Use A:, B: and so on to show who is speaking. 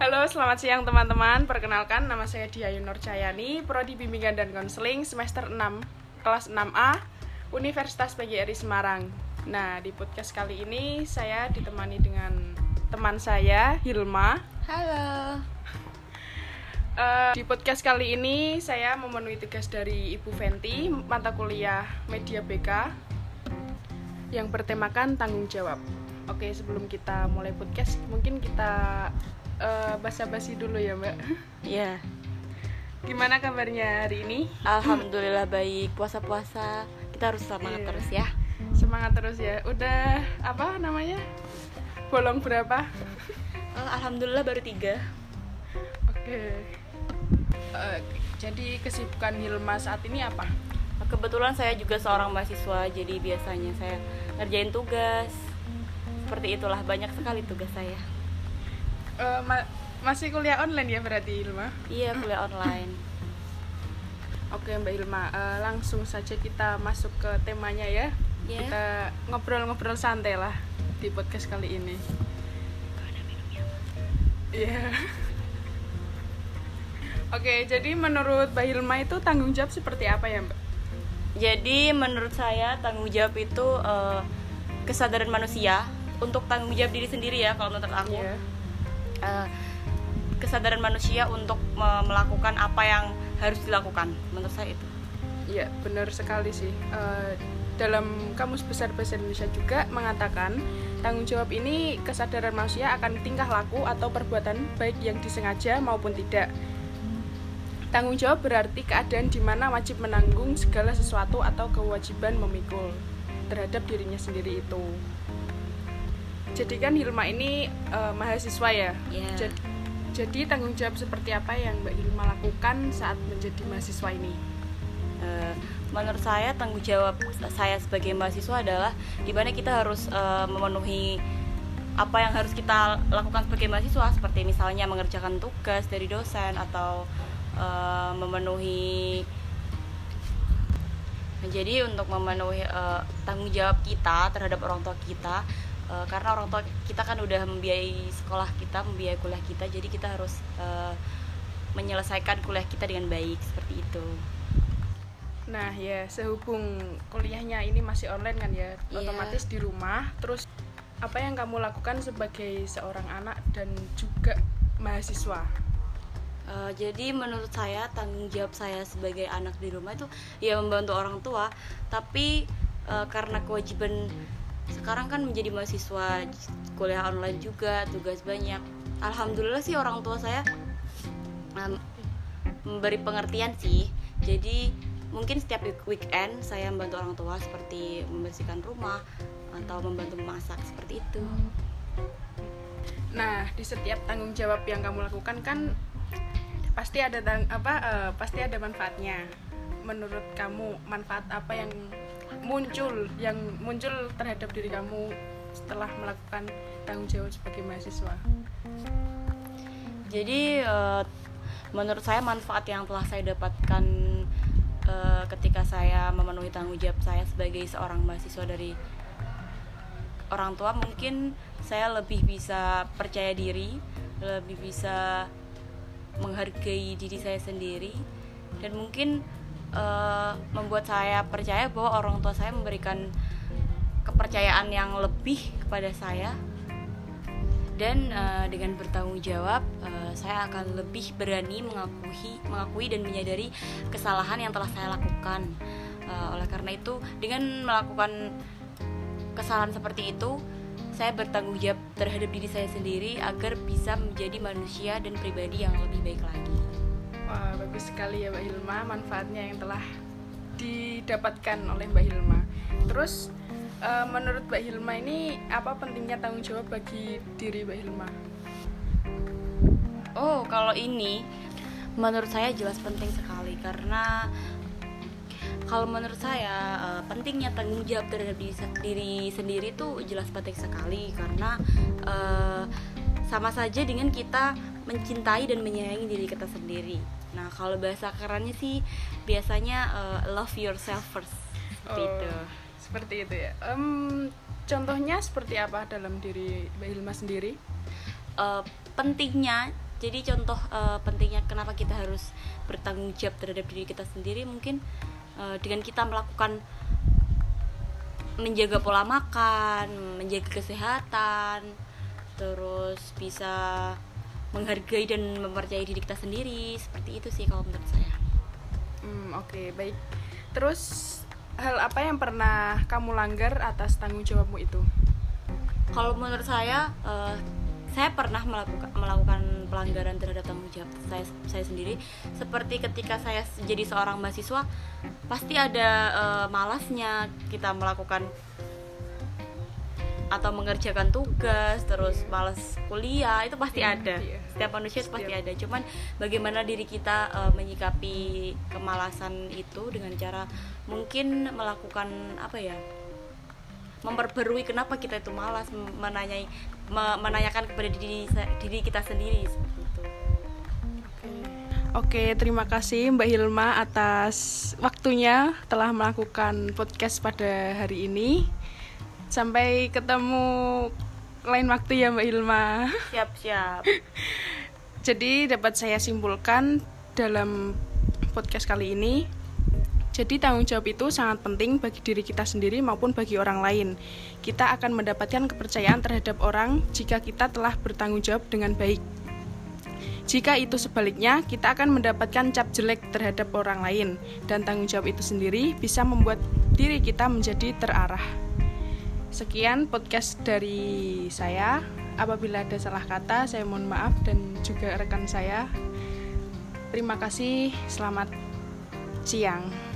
A: Halo, selamat siang teman-teman. Perkenalkan, nama saya Diayu Nur Cayani, Prodi Bimbingan dan Konseling semester 6, kelas 6A, Universitas PGRI Semarang. Nah, di podcast kali ini saya ditemani dengan teman saya, Hilma.
B: Halo.
A: Uh, di podcast kali ini saya memenuhi tugas dari Ibu Fenti, mata kuliah Media BK yang bertemakan tanggung jawab. Oke, sebelum kita mulai podcast, mungkin kita uh, basa-basi dulu ya, Mbak.
B: Iya.
A: Gimana kabarnya hari ini?
B: Alhamdulillah baik. Puasa-puasa kita harus semangat
A: Iya.
B: terus ya.
A: Semangat terus ya. Udah apa namanya? Bolong berapa?
B: Eh, Alhamdulillah baru tiga.
A: Oke. Eh, jadi kesibukan Hilma saat ini apa?
B: Kebetulan saya juga seorang mahasiswa, jadi biasanya saya ngerjain tugas. Seperti itulah banyak sekali tugas saya.
A: Eh, ma- masih kuliah online ya berarti Hilma?
B: Iya kuliah online.
A: Oke Mbak Hilma, eh, langsung saja kita masuk ke temanya ya.
B: Ya.
A: Kita ngobrol-ngobrol santai lah di podcast kali ini. Iya. Oke, jadi menurut Mbak Hilma itu tanggung jawab seperti apa ya Mbak?
B: Jadi menurut saya tanggung jawab itu eh, kesadaran manusia untuk tanggung jawab diri sendiri ya kalau menurut aku.
A: Iya.
B: Eh, kesadaran manusia untuk me- melakukan apa yang harus dilakukan menurut saya itu.
A: Iya, benar sekali sih. Eh, dalam Kamus Besar Bahasa Indonesia juga mengatakan tanggung jawab ini kesadaran manusia akan tingkah laku atau perbuatan baik yang disengaja maupun tidak. Tanggung jawab berarti keadaan di mana wajib menanggung segala sesuatu atau kewajiban memikul terhadap dirinya sendiri itu. Jadi kan Hilma ini eh, mahasiswa ya.
B: Iya.
A: Jadi, jadi tanggung jawab seperti apa yang Mbak Hilma lakukan saat menjadi mahasiswa ini?
B: Eh, menurut saya tanggung jawab saya sebagai mahasiswa adalah di mana kita harus eh, memenuhi apa yang harus kita lakukan sebagai mahasiswa seperti misalnya mengerjakan tugas dari dosen atau eh, memenuhi jadi untuk memenuhi eh, tanggung jawab kita terhadap orang tua kita eh, karena orang tua kita kan udah membiayai sekolah kita membiayai kuliah kita jadi kita harus eh, menyelesaikan kuliah kita dengan baik seperti itu
A: Nah ya sehubung kuliahnya ini masih online kan ya
B: Iya.
A: otomatis di rumah terus apa yang kamu lakukan sebagai seorang anak dan juga mahasiswa?
B: Uh, jadi menurut saya tanggung jawab saya sebagai anak di rumah itu ya membantu orang tua tapi uh, karena kewajiban sekarang kan menjadi mahasiswa kuliah online juga tugas banyak. Alhamdulillah sih orang tua saya um, memberi pengertian sih. Jadi mungkin setiap week- weekend saya membantu orang tua seperti membersihkan rumah atau membantu memasak seperti itu.
A: Nah di setiap tanggung jawab yang kamu lakukan kan pasti ada apa eh, pasti ada manfaatnya. Menurut kamu manfaat apa yang muncul yang muncul terhadap diri kamu setelah melakukan tanggung jawab sebagai mahasiswa?
B: Jadi eh, menurut saya manfaat yang telah saya dapatkan eh, ketika saya memenuhi tanggung jawab saya sebagai seorang mahasiswa dari orang tua mungkin saya lebih bisa percaya diri, lebih bisa menghargai diri saya sendiri dan mungkin eh, membuat saya percaya bahwa orang tua saya memberikan kepercayaan yang lebih kepada saya. Dan eh, dengan bertanggung jawab eh, saya akan lebih berani mengakui mengakui dan menyadari kesalahan yang telah saya lakukan. Eh, oleh karena itu dengan melakukan kesalahan seperti itu saya bertanggung jawab terhadap diri saya sendiri agar bisa menjadi manusia dan pribadi yang lebih baik lagi
A: bagus sekali ya Mbak Hilma manfaatnya yang telah didapatkan oleh Mbak Hilma. Terus eh, menurut Mbak Hilma ini apa pentingnya tanggung jawab bagi diri Mbak Hilma?
B: Oh, kalau ini menurut saya jelas penting sekali karena kalau menurut saya eh, pentingnya tanggung jawab terhadap diri, diri sendiri itu jelas penting sekali karena eh, sama saja dengan kita mencintai dan menyayangi diri kita sendiri. Nah, kalau bahasa kerennya sih biasanya eh, love yourself first. Seperti
A: Oh,
B: itu.
A: Seperti itu ya. Em, contohnya seperti apa dalam diri Mbak Hilma sendiri?
B: Eh, pentingnya jadi contoh uh, pentingnya kenapa kita harus bertanggung jawab terhadap diri kita sendiri mungkin uh, dengan kita melakukan menjaga pola makan menjaga kesehatan terus bisa menghargai dan mempercayai diri kita sendiri. Seperti itu sih kalau menurut saya.
A: Hmm, oke okay, baik. Terus hal apa yang pernah kamu langgar atas tanggung jawabmu itu?
B: Kalau menurut saya uh, saya pernah melakukan melakukan pelanggaran terhadap tanggung jawab saya saya sendiri. Seperti ketika saya jadi seorang mahasiswa pasti ada uh, malasnya kita melakukan atau mengerjakan tugas terus yeah. malas kuliah itu pasti yeah, ada yeah. setiap manusia itu pasti ada cuman bagaimana diri kita uh, menyikapi kemalasan itu dengan cara mungkin melakukan apa ya memperbarui kenapa kita itu malas menanyai menanyakan kepada diri diri kita sendiri seperti itu.
A: Oke, terima kasih Mbak Hilma atas waktunya telah melakukan podcast pada hari ini. Sampai ketemu lain waktu ya Mbak Hilma.
B: Siap, siap.
A: Jadi dapat saya simpulkan dalam podcast kali ini jadi tanggung jawab itu sangat penting bagi diri kita sendiri maupun bagi orang lain. Kita akan mendapatkan kepercayaan terhadap orang jika kita telah bertanggung jawab dengan baik. Jika itu sebaliknya, kita akan mendapatkan cap jelek terhadap orang lain, dan tanggung jawab itu sendiri bisa membuat diri kita menjadi terarah. Sekian podcast dari saya. Apabila ada salah kata, saya mohon maaf, dan juga rekan saya. Terima kasih, selamat siang.